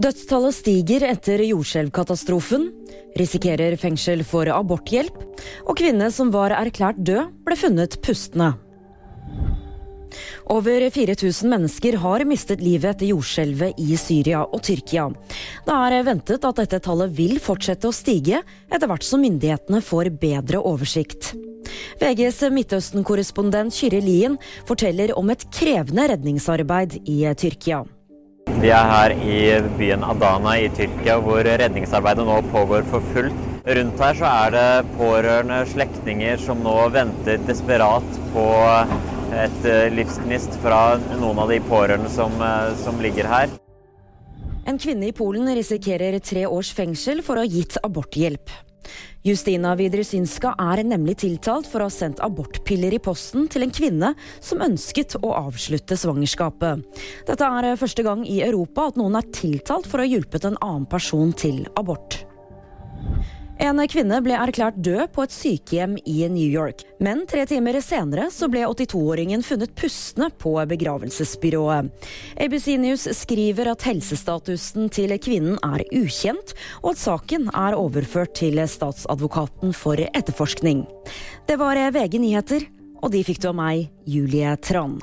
Dødstallet stiger etter jordskjelvkatastrofen. Risikerer fengsel for aborthjelp. Og kvinne som var erklært død, ble funnet pustende. Over 4000 mennesker har mistet livet etter jordskjelvet i Syria og Tyrkia. Det er ventet at dette tallet vil fortsette å stige etter hvert som myndighetene får bedre oversikt. VGs Midtøsten-korrespondent Kyrre Lien forteller om et krevende redningsarbeid i Tyrkia. Vi er her i byen Adana i Tyrkia, hvor redningsarbeidet nå pågår for fullt. Rundt her så er det pårørende slektninger som nå venter desperat på et eh, livsgnist fra noen av de pårørende som, eh, som ligger her. En kvinne i Polen risikerer tre års fengsel for å ha gitt aborthjelp. Justina Widrysinska er nemlig tiltalt for å ha sendt abortpiller i posten til en kvinne som ønsket å avslutte svangerskapet. Dette er første gang i Europa at noen er tiltalt for å ha hjulpet en annen person til abort. En kvinne ble erklært død på et sykehjem i New York. Men tre timer senere så ble 82-åringen funnet pustende på begravelsesbyrået. ABC News skriver at helsestatusen til kvinnen er ukjent, og at saken er overført til statsadvokaten for etterforskning. Det var VG nyheter, og de fikk du av meg, Julie Trond.